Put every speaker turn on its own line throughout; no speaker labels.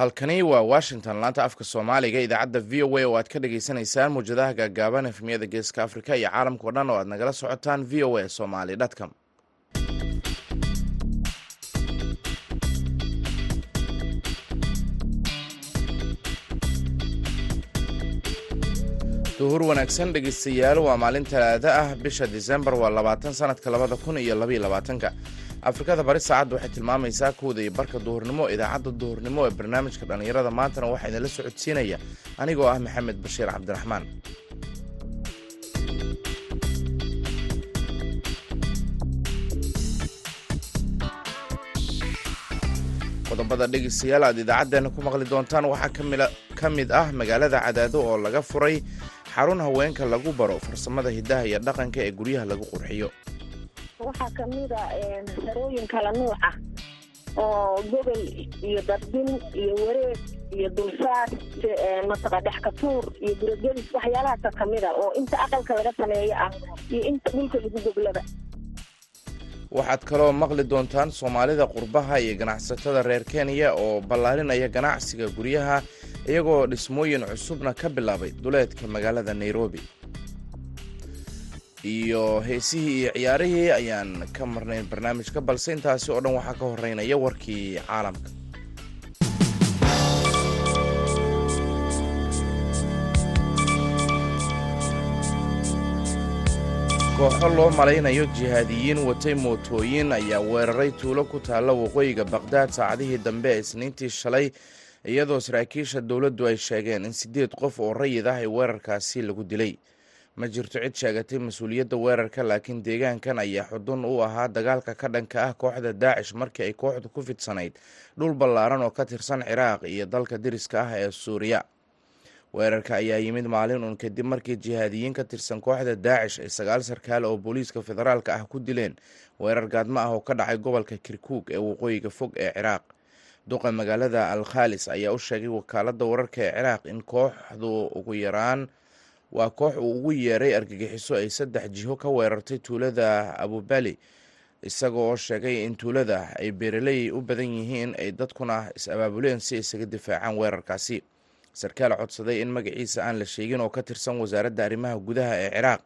halkani waa washington laanta afka soomaaliga idaacadda v o a oo aad ka dhagaysanaysaan muwjadaha gaagaaban efmiyada geeska afrika iyo caalamkao dhan oo aad nagala socotaan v o a somali com duhur wanaagsan dhegeystayaal waa maalin talaada ah. Bisha disembar waa labaatan sanadka labada kun iyo labaiyo labaatanka. Afrikada bari saacadda waxay tilmaamaysaa kowda iyo barka duhurnimo idaacadda duhurnimo ee barnaamijka dhallinyarada maantana waxaa idinla socodsiinaya anigoo ah maxamed bashiir cabdiraxmaan. Qodobada dhegeystayaal aad idaacaddeenna ku maqli doontaan. Waxaa ka mid ah magaalada cadaado oo laga furay xarun haweenka lagu baro farsamada hidaha iyo dhaqanka ee guryaha lagu qurxiyo.
Waxaa ka mid a harooyin kala nuuc ah oo gobol iyo darbin iyo wareeg iyo dulsaar mataqa dhexkatuur iyo guragelis waxyaalahaasa ka mid a oo inta aqalka laga sameeyo ah iyo inta dhulka lagu goglada
waxaad kaloo maqli doontaan soomaalida qurbaha iyo ganacsatada reer kenya oo ballaarinaya ganacsiga guryaha iyagoo dhismooyin cusubna ka bilaabay duleedka magaalada nairobi. Iyo heesihii iyo ciyaarihii ayaan ka marnayn barnaamijka balse intaasi oo dhan waxaa ka horeynaya warkii caalamka kooxo loo malaynayo jihaadiyiin watay mootooyin ayaa weeraray tuulo ku taalla waqooyiga baqhdaad saacadihii dambe ee isniintii shalay iyadoo saraakiisha dowladdu ay sheegeen in siddeed qof oo rayid ah ay weerarkaasi lagu dilay. Ma jirto cid sheegatay mas'uuliyadda weerarka laakiin deegaankan ayaa xudun u ahaa dagaalka ka dhanka ah kooxda daacish markii ay kooxdu ku fidsanayd dhul ballaaran oo ka tirsan ciraaq iyo dalka deriska ah ee suuriya weerarka ayaa yimid maalin uun kadib markii jihaadiyiin ka tirsan kooxda daacish ay sagaal sarkaal oo booliiska federaalka ah ku dileen. Weerar gaadmo ah oo ka dhacay gobolka kirkuug ee waqooyiga fog ee ciraaq. Duqa magaalada al khaalis ayaa u sheegay wakaaladda wararka ee ciraaq in kooxdu ugu yaraan waa koox uu ugu yeeray argagixiso ay saddex jiho ka weerartay tuulada abubali isaga oo sheegay in tuulada ay beeraley u badan yihiin ay dadkuna is-abaabuleen si isaga difaacaan weerarkaasi sarkaal codsaday in magaciisa aan la sheegin oo ka tirsan wasaaradda arrimaha gudaha ee ciraaq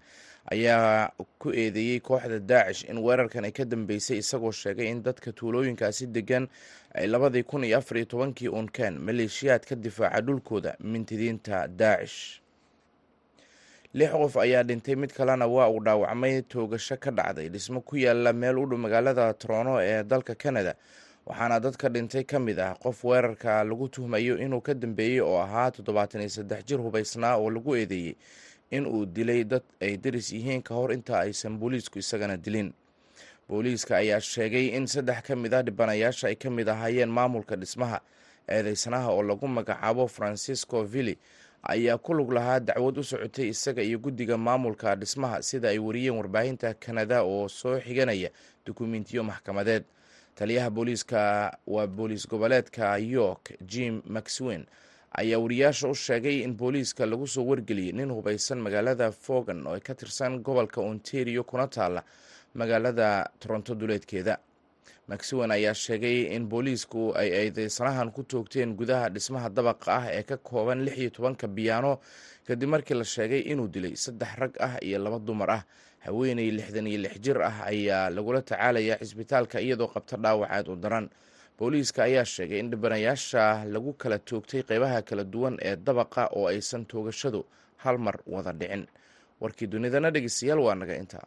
ayaa ku eedeeyey kooxda daacish in weerarkan ay ka dambeysay isagoo sheegay in dadka tuulooyinkaasi degan ay labadii kun iyo afar iyo tobankii unkeen maleeshiyaad ka difaaca dhulkooda mintidiinta daacish lix qof ayaa dhintay mid kalena waa uu dhaawacmay toogasho ka dhacday. Dhismo ku yaalla meel u dhow magaalada torono ee dalka canada waxaana dadka dhintay ka mid ah qof weerarka lagu tuhmayo inuu ka dambeeyey oo ahaa toddobaatan iyo saddex jir hubaysnaa oo lagu eedeeyey in uu dilay dad ay deris yihiin ka hor inta aysan booliisku isagana dilin. Booliiska ayaa sheegay in saddex ka mid ah dhibanayaasha ay ka mid ahaayeen maamulka dhismaha eedeysanaha oo lagu magacaabo francisco villi ayaa ku lug lahaa dacwad u socotay isaga iyo guddiga maamulka dhismaha sida ay wariyeen warbaahinta kanada oo soo xiganaya dukumentiyo maxkamadeed taliyaha booliiska waa booliis goboleedka york jim maxwin. Ayaa wariyaasha u sheegay in booliiska lagu soo wargeliyey nin hubaysan magaalada fogan oo ka tirsan gobolka ontario kuna taalla magaalada toronto duleedkeeda maxwen ayaa sheegay in booliisku ay eedeysanahan ku toogteen gudaha dhismaha dabaqa ah ee ka kooban lix iyo tobanka biyaano kadib markii la sheegay inuu dilay saddex rag ah iyo laba dumar ah haweeney lixdan iyo lix jir ah ayaa lagula tacaalaya cisbitaalka iyadoo qabta dhaawacaad u daran. Booliiska ayaa sheegay in dhibanayaasha lagu kala toogtay qeybaha kala duwan ee dabaqa oo aysan toogashadu hal mar wada dhicin. Warkii dunidana dhegeystayaal waa naga intaa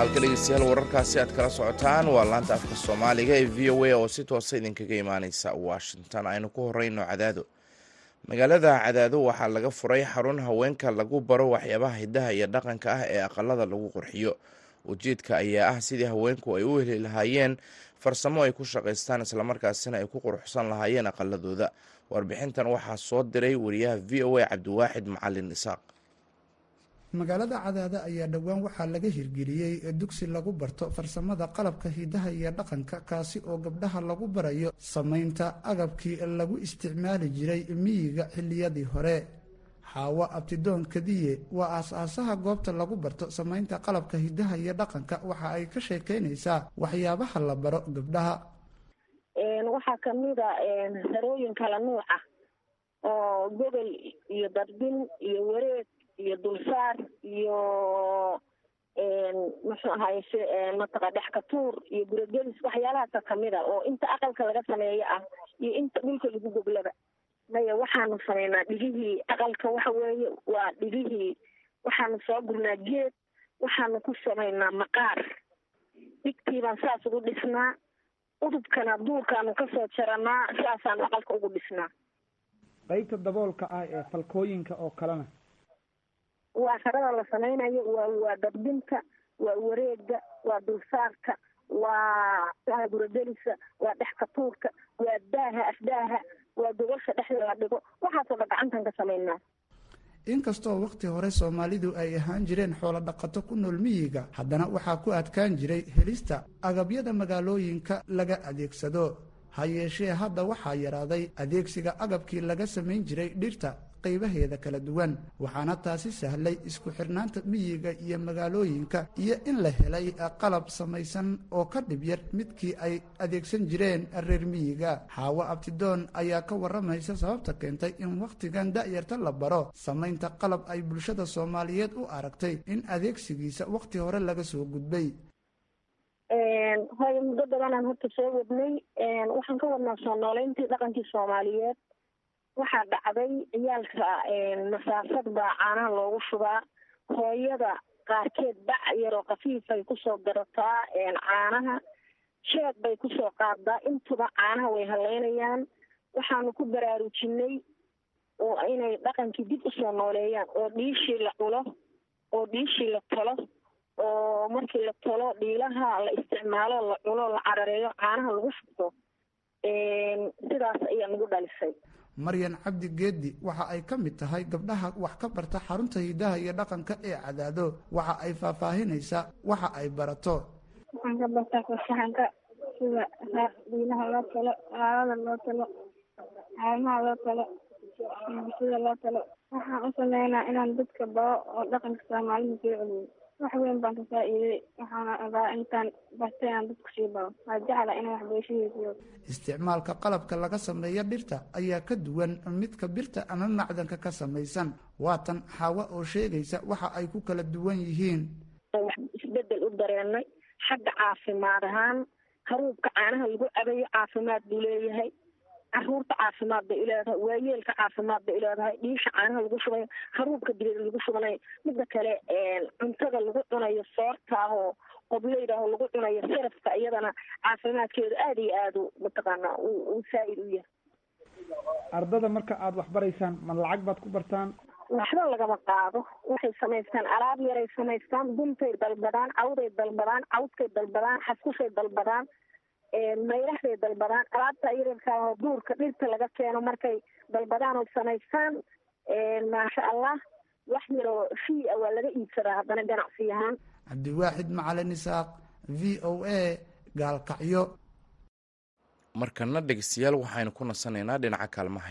halka dhegeystayaal wararkaasi aad kala socotaan. Waa laanta afka soomaaliga ee v o a oo si toosa idinkaga imaaneysa washington. Aynu ku horeyno cadaado. Magaalada cadaado waxaa laga furay xarun haweenka lagu baro waxyaabaha hidaha iyo dhaqanka ah ee aqalada lagu qurxiyo. Ujeedka ayaa ah sidii haweenku ay u heli lahaayeen farsamo ay ku shaqaystaan islamarkaasina ay ku quruxsan lahaayeen aqaladooda warbixintan waxaa soo diray wariyaha v o a cabdiwaaxid macalin isaaq
magaalada cadaada ayaa dhowaan waxaa laga hirgeliyey dugsi lagu barto farsamada qalabka hidaha iyo dhaqanka kaasi oo gabdhaha lagu barayo samaynta agabkii lagu isticmaali jiray miyiga xilliyadii hore. Xaawo abtidoon kadiye waa aas-aasaha goobta lagu barto samaynta qalabka hidaha iyo dhaqanka waxa ay ka sheekeynaysaa waxyaabaha la baro gabdhaha.
Waxaa kamida sarooyin kala nuuca oo gobol iyo darbin iyo wareeg iyo dulsaar iyo muxuu ahaye mataqa dhexkatuur iyo guragelis waxyaalahaasa kamida oo inta aqalka laga sameeyo ah iyo inta dhulka lagu goglaba. Maya waxaanu sameynaa dhigihii aqalka waxa weeye waa dhigihii waxaanu soo gurnaa geed waxaanu ku samaynaa maqaar. Dhigtii baan saas ugu dhisnaa udubkana duurkaanu ka soo jaranaa saasaanu aqalka ugu dhisnaa.
Qaybta daboolka ah ee falkooyinka oo kalena
waa harada la samaynayo waa waa darbinta waa wareega waa dulsaarka waa guragelisa waa dhexkatuurka waa daaha afdaaha waa gogosha dhexda la dhigo. Waxaasoo dha gacantan ka samaynaa
inkastoo wakhti hore soomaalidu ay ahaan jireen xoolo dhaqato ku nool miyiga haddana waxaa ku adkaan jiray helista agabyada magaalooyinka laga adeegsado. Ha yeeshee hadda waxaa yaraaday adeegsiga agabkii laga samayn jiray dhirta qaybaheeda kala duwan waxaana taasi sahlay isku xirnaanta miyiga iyo magaalooyinka iyo in la helay qalab samaysan oo ka dhib yar midkii ay adeegsan jireen reer miyiga. Xaawo abtidoon ayaa ka waramaysa sababta keentay in wakhtigan da'yarta la baro. Samaynta qalab ay bulshada soomaaliyeed u aragtay in adeegsigiisa wakhti hore laga soo gudbay.
Hooyo muddo badanaan horta soo wadnay waxaan ka wadnaa soo nooleyntii dhaqankii soomaaliyeed waxaa dhacday ciyaalka masaafad baa caanaha loogu shubaa. Hooyada qaarkeed bac yaroo kafiifay ku soo garataa caanaha. Sheeg bay ku soo qaadaa intuba caanaha way haleynayaan waxaanu ku baraarujinay oo inay dhaqankii dib u soo nooleeyaan oo dhiishii la culo oo dhiishii la tolo oo markii la tolo dhiilaha la isticmaalo la culo la carareeyo caanaha lagu shubto. Sidaas ayaa nagu dhalisay
maryan cabdi geedi waxa ay ka mid tahay gabdhaha wax ka barta xarunta hidaha iyo dhaqanka ee cadaado. Waxa ay faahfaahinaysaa waxa ay barato.
Waxaan ka bartaa fasaxanka sida dhiilaha loo talo aalada loo talo caanaha loo talo sida loo talo. Waxaan u sameynaa inaan dadka bao oo dhaqanka soomaalida soo celiyo wax weyn baan ka faa-iiday waxaana ogaa intaan bartay inaan dadku sii baro. Waa jecla inaan waxbarashadiisiyo
isticmaalka qalabka laga sameeyo dhirta ayaa ka duwan midka birta ama macdanka ka samaysan. Waatan xaawo oo sheegaysa waxa ay ku kala duwan yihiin.
Wax isbeddel u dareenay xagga caafimaad ahaan. Haruubka caanaha lagu cabayo caafimaad buu leeyahay carruurta caafimaad bay uleedahay waayeelka caafimaad bay uleedahay dhiisha caanaha lagu shubayo haruubka dibeed lagu shubanayo midda kale cuntada lagu cunayo soortaahoo qobleydaahoo lagu cunayo sarafka iyadana caafimaadkeedu aada iyo aada mataqaana uu saa-id u yahay.
Ardada marka aada wax baraysaan ma lacag baad ku bartaan?
Waxba lagama qaado. Waxay samaystaan alaab yaray samaystaan buntay dalbadaan cawday dalbadaan cawskay dalbadaan xaskushay dalbadaan mayraxday dalbadaan alaabta yararkaao duurka dhirta laga keeno markay dalbadaan oo samaystaan maasha allah wax yaroo fii a waa laga iibsadaa haddana ganacsi ahaan.
Cabdiwaaxid macalin isaaq v o a gaalkacyo.
Markana dhegeystayaal waxaynu ku nasanaynaa dhinaca kaalmaha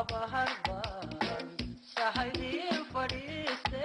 ab harban shahadii fadhiiste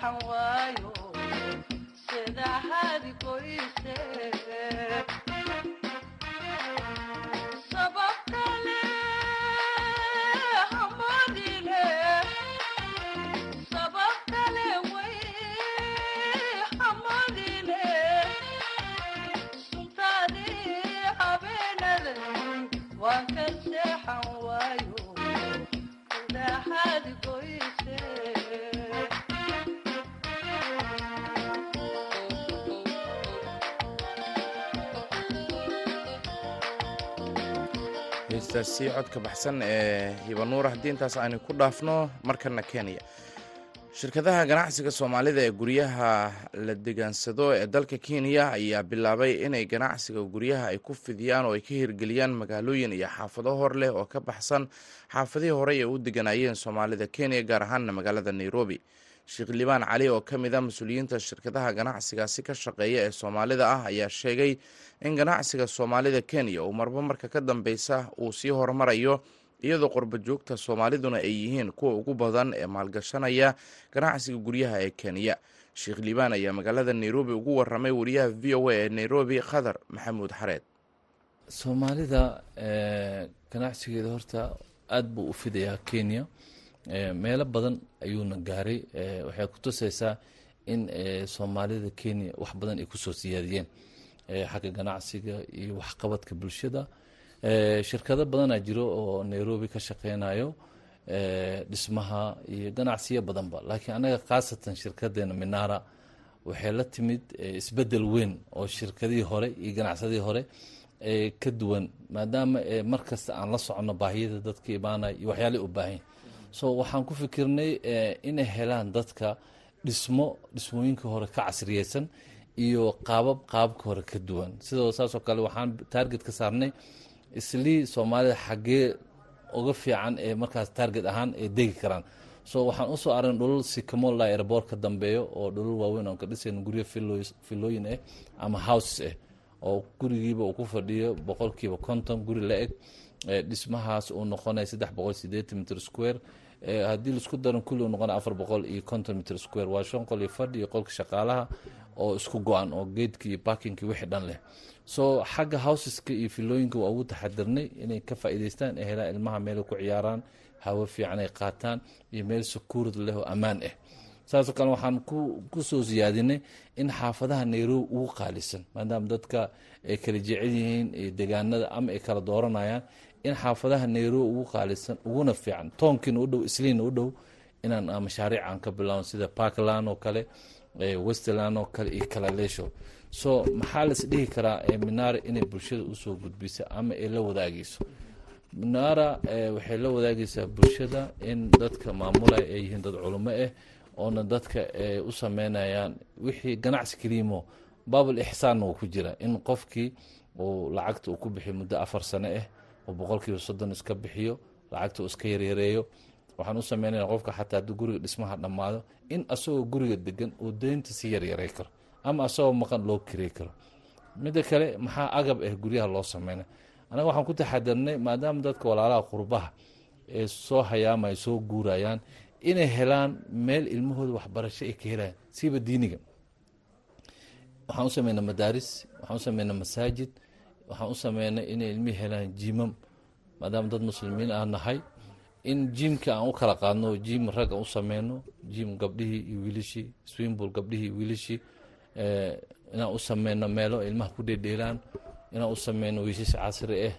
haysaha
heystaasi codka baxsan ee hibanuura haddii intaas aynu ku dhaafno markana kenya. Shirkadaha ganacsiga soomaalida ee guryaha la degaansado ee dalka kenya ayaa bilaabay inay ganacsiga guryaha ay ku fidiyaan oo ay ka hirgeliyaan magaalooyin iyo xaafado hor leh oo ka baxsan xaafadihii horey ay u deganayeen soomaalida kenya gaar ahaanna magaalada nairobi sheekh liibaan cali oo ka mid a mas'uuliyiinta shirkadaha ganacsigaasi ka shaqeeya ee soomaalida ah ayaa sheegay in ganacsiga soomaalida kenya uu marba marka ka dambeysa uu sii horumarayo iyadoo qurba joogta soomaaliduna ay yihiin kuwa ugu badan ee maalgashanaya ganacsiga guryaha ee kenya. Sheekh liibaan ayaa magaalada nairobi ugu waramay wariyaha v o a ee nairobi khadar maxamuud xareed.
Soomaalida ganacsigeeda horta aada buu u fidayaa kenya meelo badan ayuuna gaaray waxay ku tusaysaa in soomaalida kenya wax badan ay ku soo siyaadiyeen xagga ganacsiga iyo waxqabadka bulshada. Shirkado badanaa jiro oo nairobi ka shaqeynayo dhismaha iyo ganacsiyo badanba. Laakiin anaga khaasatan shirkadeena minara waxay la timid isbeddel weyn oo shirkadihii hore iyo ganacsadihii hore ka duwan. Maadaama markasta aan la socono baahiyada dadka imaanaya iyo waxyaalay u baahan so waxaan ku fikirnay inay helaan dadka dhismo dhismooyinka hore ka casriyeysan iyo qaabab qaababka hore ka duwan. Sidoo saasoo kale waxaan taarget ka saarnay islii soomaalida xaggee uga fiican ee markaas taarget ahaan ay degi karaan. So waxaan u soo aran dhulal sikamola airboort ka dambeeyo oo dhulal waaweyn oon ka dhisayno guryo filooyin ah ama houses ah oo gurigiiba uu ku fadhiyo boqolkiiba konton guri la eg dhismahaas uu noqonaya saddex boqol sideetan mitr square. Haddii la isku daran kulli uu noqonaya afar boqol iyo konton mitr square. Waa shan qol iyo fadhi iyo qolka shaqaalaha oo isku go-an oo geedki iyo parkingki wixii dhan leh. So xagga houseska iyo filooyinka waa ugu taxadirnay inay ka faa'iideystaan ee helaan ilmaha meelay ku ciyaaraan hawo fiican ay qaataan iyo meel securid leh oo ammaan ah saasoo kale waxaan ku soo siyaadinay in xaafadaha nairobi ugu qaalisan maadaama dadka ay kala jecel yihiin degaanada ama ay kala dooranayaan in xaafadaha nairobi ugu qaalisan uguna fiican toonkiina u dhow isliina u dhow inaan mashaariic aan ka bilaawno sida parkland oo kale westland oo kale iyo kalaleesho so maxaa las dhihi karaa minara inay bulshada u soo gudbiso ama ay la wadaageyso minara waxay la wadaageysaa bulshada in dadka maamulaya ay yihiin dad culimo ah oona dadka u sameynayaan wixii ganacsi kaliimo baabul ixsaanna uu ku jira. In qofkii uu lacagta uu ku bixiyo muddo afar sano ah oo boqolkiiba soddon iska bixiyo lacagta iska yaryareeyo waxaan u sameynaya qofka xataa haddii guriga dhismaha dhammaado in asagoo guriga degan uu deynta si yaryaray karo ama asagoo maqan loo kirey karo. Midda kale maxaa agab ah guryaha loo sameynay anaga waxaan ku taxadirnay maadaama dadka walaalaha qurbaha ee soo hayaamaya soo guurayaan inay helaan meel ilmahooda waxbarasho ay ka helayaan siiba diiniga. Waxaan u sameynay madaaris waxaan u sameynay masaajid waxaan u sameynay inay ilmihii helaan jimam maadaama dad muslimiin aan nahay. In jimka aan u kala qaadno jim rag aan u sameyno jim gabdhihii iyo wiilashii swinbul gabdhihii iyo wiilashii inaan u sameyno meelo ilmaha ku dhedheelaan inaan u sameyno wiishash casri ah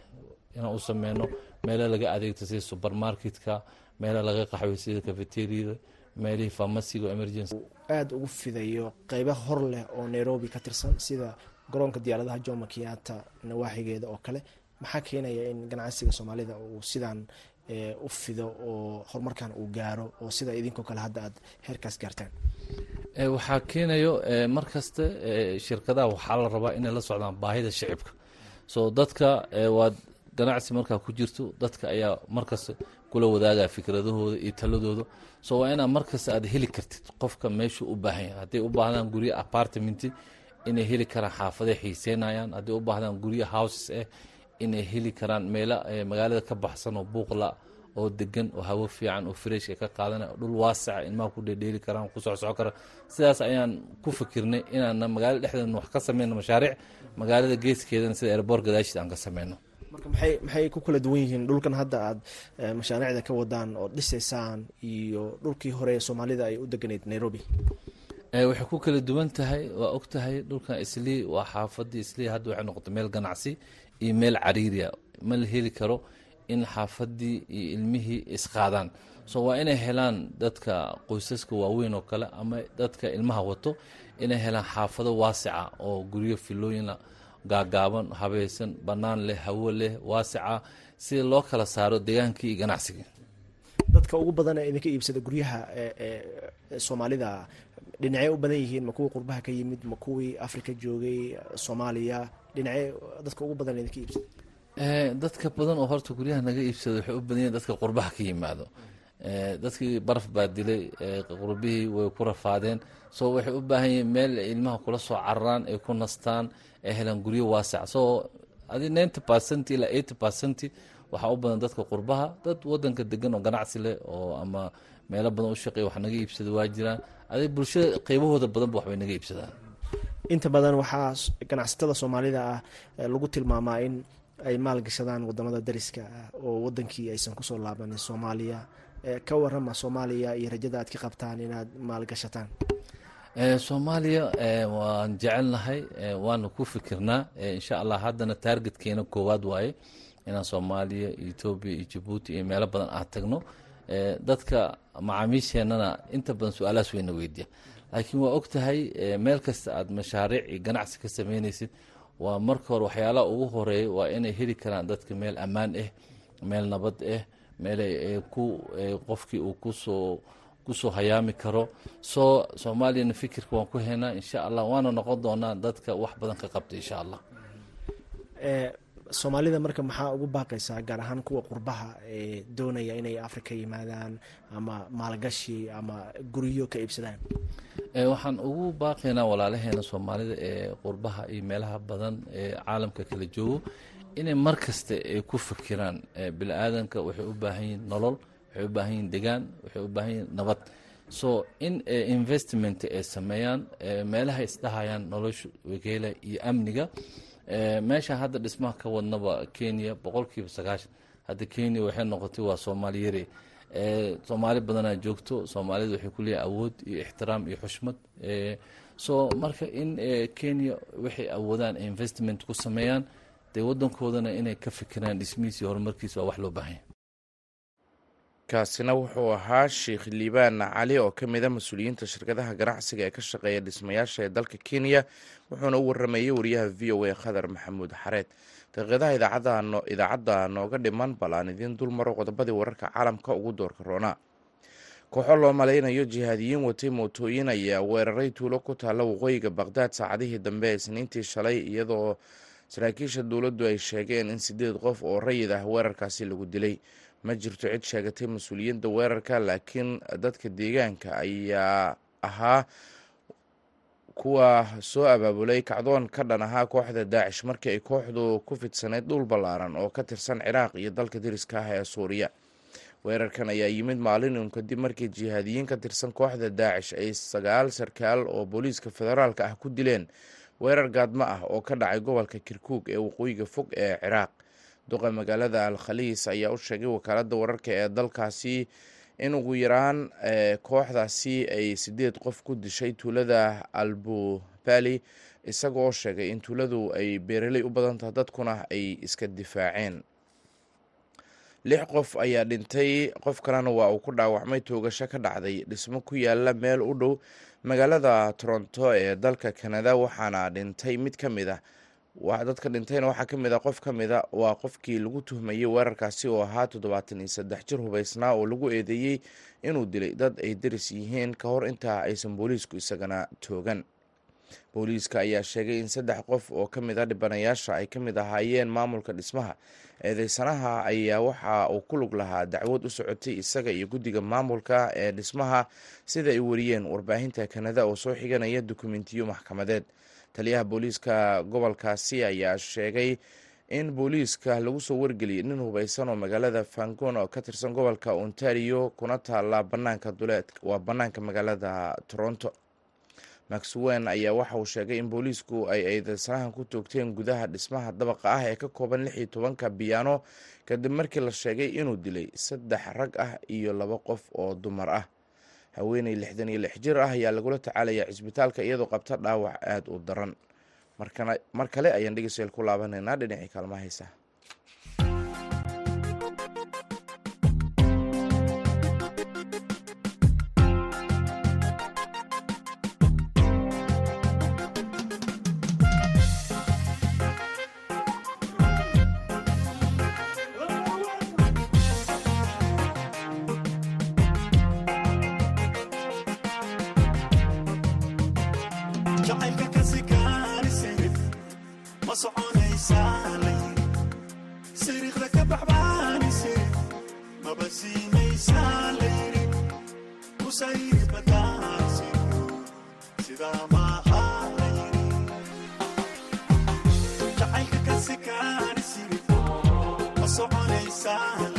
inaan u sameyno meelo laga adeegto sida supermarketka meelo laga qaxway sida cafeteriada meelihii farmasiga emergency.
Aada ugu fidayo qeybo hor leh oo nairobi ka tirsan sida garoonka diyaaradaha jomo kenyatta nawaaxigeeda oo kale. Maxaa keenaya in ganacsiga soomaalida uu sidaan u fido oo horumarkan uu gaaro oo sida idinkoo kale hadda aad heerkaas gaartaan?
Waxaa keenayo mar kasta shirkadaha waxaa la rabaa inay la socdaan baahida shicibka. So dadka waad ganacsi markaa ku jirto dadka ayaa markasta kula wadaagaa fikradahooda iyo taladooda so waa inaa markasta aad heli kartid qofka meeshuu u baahan yahay. Hadday u baahdaan guryo apartment inay heli karaan xaafaday xiiseynayaan. Hadday u baahdaan guryo houses ah inay heli karaan meelo magaalada ka baxsan oo buuqla oo degan oo hawo fiican oo fresh ay ka qaadanaya dhul waasaca ilmaha ku dhedheeli karaan ku socsoco kara sidaas ayaan ku fikirnay inaana magaalada dhexdeedna wax ka sameyno mashaariic. Magaalada geeskeedana sida airboort gadaashiis aan ka sameyno
marka maxay maxay ku kala duwan yihiin dhulkan hadda aad mashaariicda ka wadaan oo dhisaysaan iyo dhulkii hore soomaalida ay u deganayd nairobi
waxay ku kala duwan tahay waa og tahay dhulkan islii waa xaafadii islii. Hadda waxay noqotay meel ganacsi iyo meel cariiriya. Ma la heli karo in xaafadii iyo ilmihii isqaadaan so waa inay helaan dadka qoysaska waaweyn oo kale ama dadka ilmaha wato inay helaan xaafado waasica oo guryo filooyina gaagaaban habaysan bannaan leh hawo leh waasica si loo kala saaro degaankii iyo ganacsigii.
Dadka ugu badan ee idinka iibsada guryaha soomaalida dhinacey u badan yihiin ma kuwii qurbaha ka yimid ma kuwii africa joogay soomaaliya dhinacee dadka ugu badan idinka iibsada
dadka badan oo horta guryaha naga iibsada waxay u badan yihiin dadka qurbaha ka yimaado. Dadkii baraf baa dilay qurbihii way ku rafaadeen. So waxay u baahan yihiin meel ilmaha kula soo cararaan ay ku nastaan ay helaan guryo waasac. So adi ninety percent ilaa eighty percent waxaa u badan dadka qurbaha dad wadanka degan oo ganacsi leh oo ama meelo badan u shaqeeya wax naga iibsada waa jiraan adi bulshada qeybahooda badanba waxbay naga iibsadaan.
Inta badan waxaa ganacsatada soomaalida ah lagu tilmaamaa in ay maalgashadaan waddamada dariska ah oo wadankii aysan ku soo laabanin soomaaliya. Ka warama soomaaliya iyo rajada aad ka qabtaan inaad maalgashataan
soomaaliya waan jecelnahay waana ku fikirnaa. Insha allah haddana taargetkeena koowaad waaye inaan soomaaliya etoobiya iyo jabuuti iyo meelo badan aad tagno dadka macaamiisheenana inta badan su'aalahaas weyna weydiya. Laakiin waa og meel kasta aad mashaariic iyo ganacsi ka sameynaysid waa marka hore waxyaalaha ugu horreeya waa inay heli karaan dadka meel ammaan ah meel nabad ah meel qofkii uu ku soo ku soo hayaami karo. Soo soomaaliyana fikirka waan ku haynaa insha allah waana noqon doonaa dadka wax badan ka qabta insha allah
soomaalida marka maxaa ugu baaqaysaa gaar ahaan kuwa qurbaha ee doonaya inay africa yimaadaan ama maalgashi ama guryo ka iibsadaan?
Waxaan ugu baaqaynaa walaalaheena soomaalida ee qurbaha iyo meelaha badan ee caalamka kala joogo inay mar kasta ay ku fikiraan bini-aadanka waxay u baahan yihiin nolol waxay u baahan yihiin degaan waxay u baahan yihiin nabad. So in investment ay sameeyaan meelaha isdhahayaan nolosha wageela iyo amniga meesha hadda dhismaha ka wadnaba kenya boqolkiiba sagaashan. Hadda kenya waxay noqotay waa soomaali yare. Soomaali badanaa joogto soomaalida waxay ku leeyahay awood iyo ixtiraam iyo xushmad. So marka in kenya waxay awoodaan investment ku sameeyaan dee wadankoodana inay ka fikiraan dhismihiis iyo horumarkiis waa wax loo baahanya
kaasina wuxuu ahaa sheikh liibaan cali oo ka mid a mas'uuliyiinta shirkadaha ganacsiga ee ka shaqeeya dhismayaasha ee dalka kenya wuxuuna u waramayey wariyaha v o a khadar maxamuud xareed. Daqiiqadaha idaacadda nooga dhiman bal aan idiin dul maro qodobadii wararka caalamka ugu doorka roonaa kooxo loo malaynayo jihaadiyiin watay mootooyin ayaa weeraray tuulo ku taalla waqooyiga baqhdaad saacadihii dambe ee isniintii shalay iyadoo saraakiisha dowladdu ay sheegeen in sideed qof oo rayid ah weerarkaasi lagu dilay ma jirto cid sheegatay mas'uuliyadda weerarka laakiin dadka deegaanka ayaa ahaa kuwa soo abaabulay kacdoon ka dhan ahaa kooxda daacish markii ay kooxdu ku fidsanayd dhul ballaaran oo ka tirsan ciraaq iyo dalka deriska ah ee suuriya. Weerarkan ayaa yimid maalin uun kadib markii jihaadiyiin ka tirsan kooxda daacish ay sagaal sarkaal oo booliiska federaalka ah ku dileen. Weerar gaadmo ah oo ka dhacay gobolka kirkuug ee waqooyiga fog ee ciraaq duqa magaalada al khaliis ayaa u sheegay wakaaladda wararka ee dalkaasi in ugu yaraan kooxdaasi ay sideed qof ku dishay tuulada albubali isagoo sheegay in tuuladu ay beeraley u badan tahay dadkuna ay iska difaaceen. Lix qof ayaa dhintay qof kalena waa uu ku dhaawacmay toogasho ka dhacday. Dhismo ku yaalla meel u dhow magaalada toronto ee dalka kanada waxaana dhintay mid ka mid ah dadka dhintayna waxaa ka mid a qof ka mid a waa qofkii lagu tuhmayey weerarkaasi oo ahaa toddobaatan iyo saddex jir hubeysnaa oo lagu eedeeyey inuu dilay dad ay deris yihiin ka hor intaa aysan booliisku isagana toogan. Booliiska ayaa sheegay in saddex qof oo ka mid a dhibanayaasha ay ka mid ahaayeen maamulka dhismaha eedeysanaha ayaa waxa uu ku lug lahaa dacwad u socotay isaga iyo guddiga maamulka ee dhismaha sida ay wariyeen warbaahinta kanada oo soo xiganaya dukumentiyo maxkamadeed taliyaha booliiska gobolkaasi ayaa sheegay in booliiska lagu soo wargeliyay nin hubeysan oo magaalada fangon oo ka tirsan gobolka ontario kuna taala banaanka duleed waa banaanka magaalada toronto. Maxwen ayaa waxa uu sheegay in booliisku ay eedeysanahan ku toogteen gudaha dhismaha dabaqa ah ee ka kooban lix iyo tobanka biyaano kadib markii la sheegay inuu dilay saddex rag ah iyo laba qof oo dumar ah haweeney lixdan iyo lix jir ah ayaa lagula tacaalayaa cisbitaalka iyadoo qabta dhaawac aada u daran. Mar kale ayaan dhegeystayaal ku laabanaynaa dhinacii kaalmaha
jacaylka ka sikaanisibi ma soconaysaa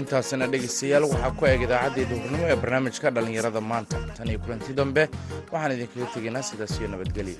intaasina dhegaystayaal waxaa ku eeg idaacaddii duurnimo ee barnaamijka dhallinyarada maanta. Tan iyo kulanti dambe waxaan idinkaga tegaynaa sidaas iyo nabadgelya